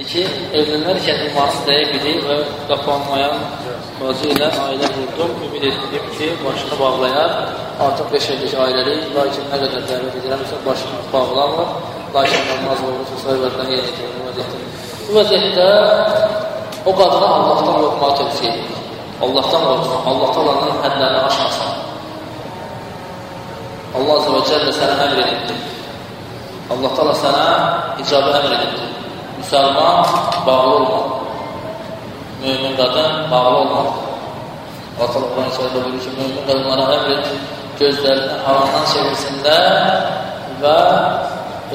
İki, evlənərkən imanı dəqiq idi və qapanmayan bacı ilə ailə qurdum. Ümid etdim ki, başını bağlayar. Artıq 5 illik ailəlik, lakin nə qədər dəvət edirəmsə, başını bağlamır. Lakin namaz olursa, sayılardan yerinə getir, vəziyyətdir. Bu vəziyyətdə o qadına Allahdan qorxmağı tövsiyə edir. Allahdan qorxsun, Allah talanın hədlərini aşmasın. Allah Azə və Cəllə sənə əmr edibdir. Allah tala sənə icabı əmr edibdir. Müsəlman bağlı olmaq. Mümin qadın bağlı olmaq. Allah Quran-ı Kərimdə buyurur ki, mümin qadınlara əmr et, gözlərini haramdan çevirsinlər və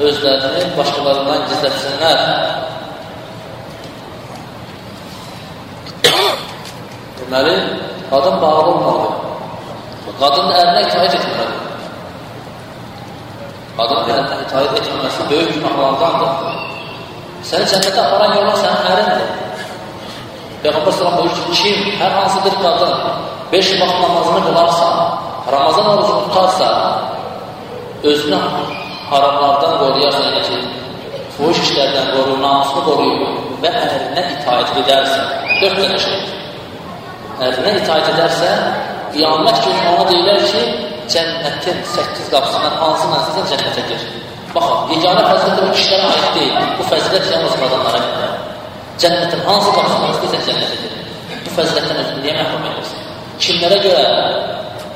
özlərini başqalarından gizlətsinlər. Deməli, qadın bağlı olmalıdır. Qadın ərinə itaət etməlidir. Qadın ərinə itaət etməməsi böyük günahlardandır. Səni cənnətə aparan yollar sənin ərindir. Peyğəmbər sallam buyur ki, kim hər hansı bir qadın 5 vaxt namazını qılarsa, Ramazan orucunu tutarsa, özünü haramlardan qoruyarsa, yəni ki, fuhuş işlərdən qoruyur, namusunu qoruyur və ərinə itaət edərsə, 4 dənə şey. Ərinə itaət edərsə, qiyamət günü ona deyilər ki, cənnətin 8 qapısından hansı mənsisən cənnətə gir. Baxın, yeganə fəzilət o kişilərə aid deyil. Bu fəzilət yalnız qadınlara gedir. Cənnətin hansı qapısından istəyirsən cənnətə gir. Bu fəzilətdən özünü niyə məhrum edirsən? Kimlərə görə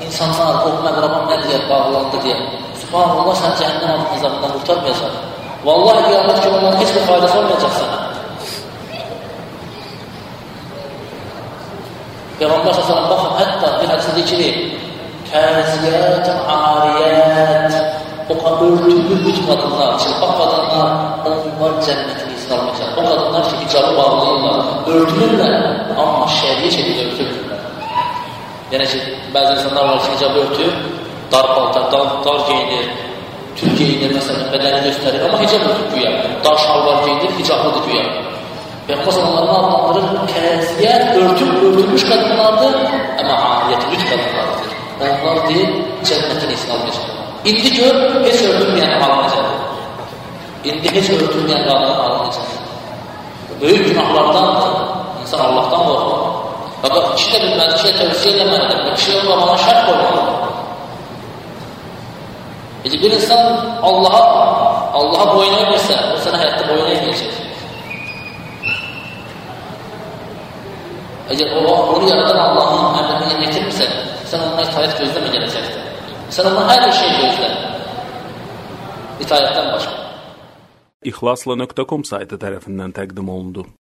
insanlar, o məqrabam nə deyər, bağlandı deyə. Subhanallah, sən cəhənnəm azabından qurtarmayacaq. Vallahi qiyamət günü onların heç bir faydası olmayacaq sənə. Peyğəmbər s.ə.v baxın, hətta bir hədisi deyir ki, kəziyyət, ariyyət, o ömür kadınlar, çıplak kadınlar, onlar cennetini istarmayacak. O kadınlar ki hicabı bağlayırlar, örtülürler ama şerri şekilde örtülürler. Yani ki, şey, bazı insanlar var ki hicabı örtüyor, dar paltar, dar, dar giyinir, tül giyinir mesela, bedeni gösterir ama hicab örtüp güya. Dar şalvar giyinir, hicablıdır güya. Peygamber sallallahu adlandırır, keziyen örtüp örtülmüş kadınlardır ama ayet üç kadınlardır. Onlar değil, cennetini istarmayacak. İndi gör, heç örtülməyən alınacaq. İndi heç örtülməyən qadın alınacaq. Böyük günahlardandır. İnsan Allahdan qorxur. Bax, kişi də bilməli, kişiyə tövsiyə eləməlidir. Kişi olmamağa şərt qoymalıdır. Peki bir insan Allah'a Allah'a boyun eğmirsə, o sənə həyatda boyun eğməyəcək. Əgər o, onu yaradan Allahın Sən ondan hər şey gözlə. İtayətdən başqa. İhlasla.com saytı tərəfindən təqdim olundu.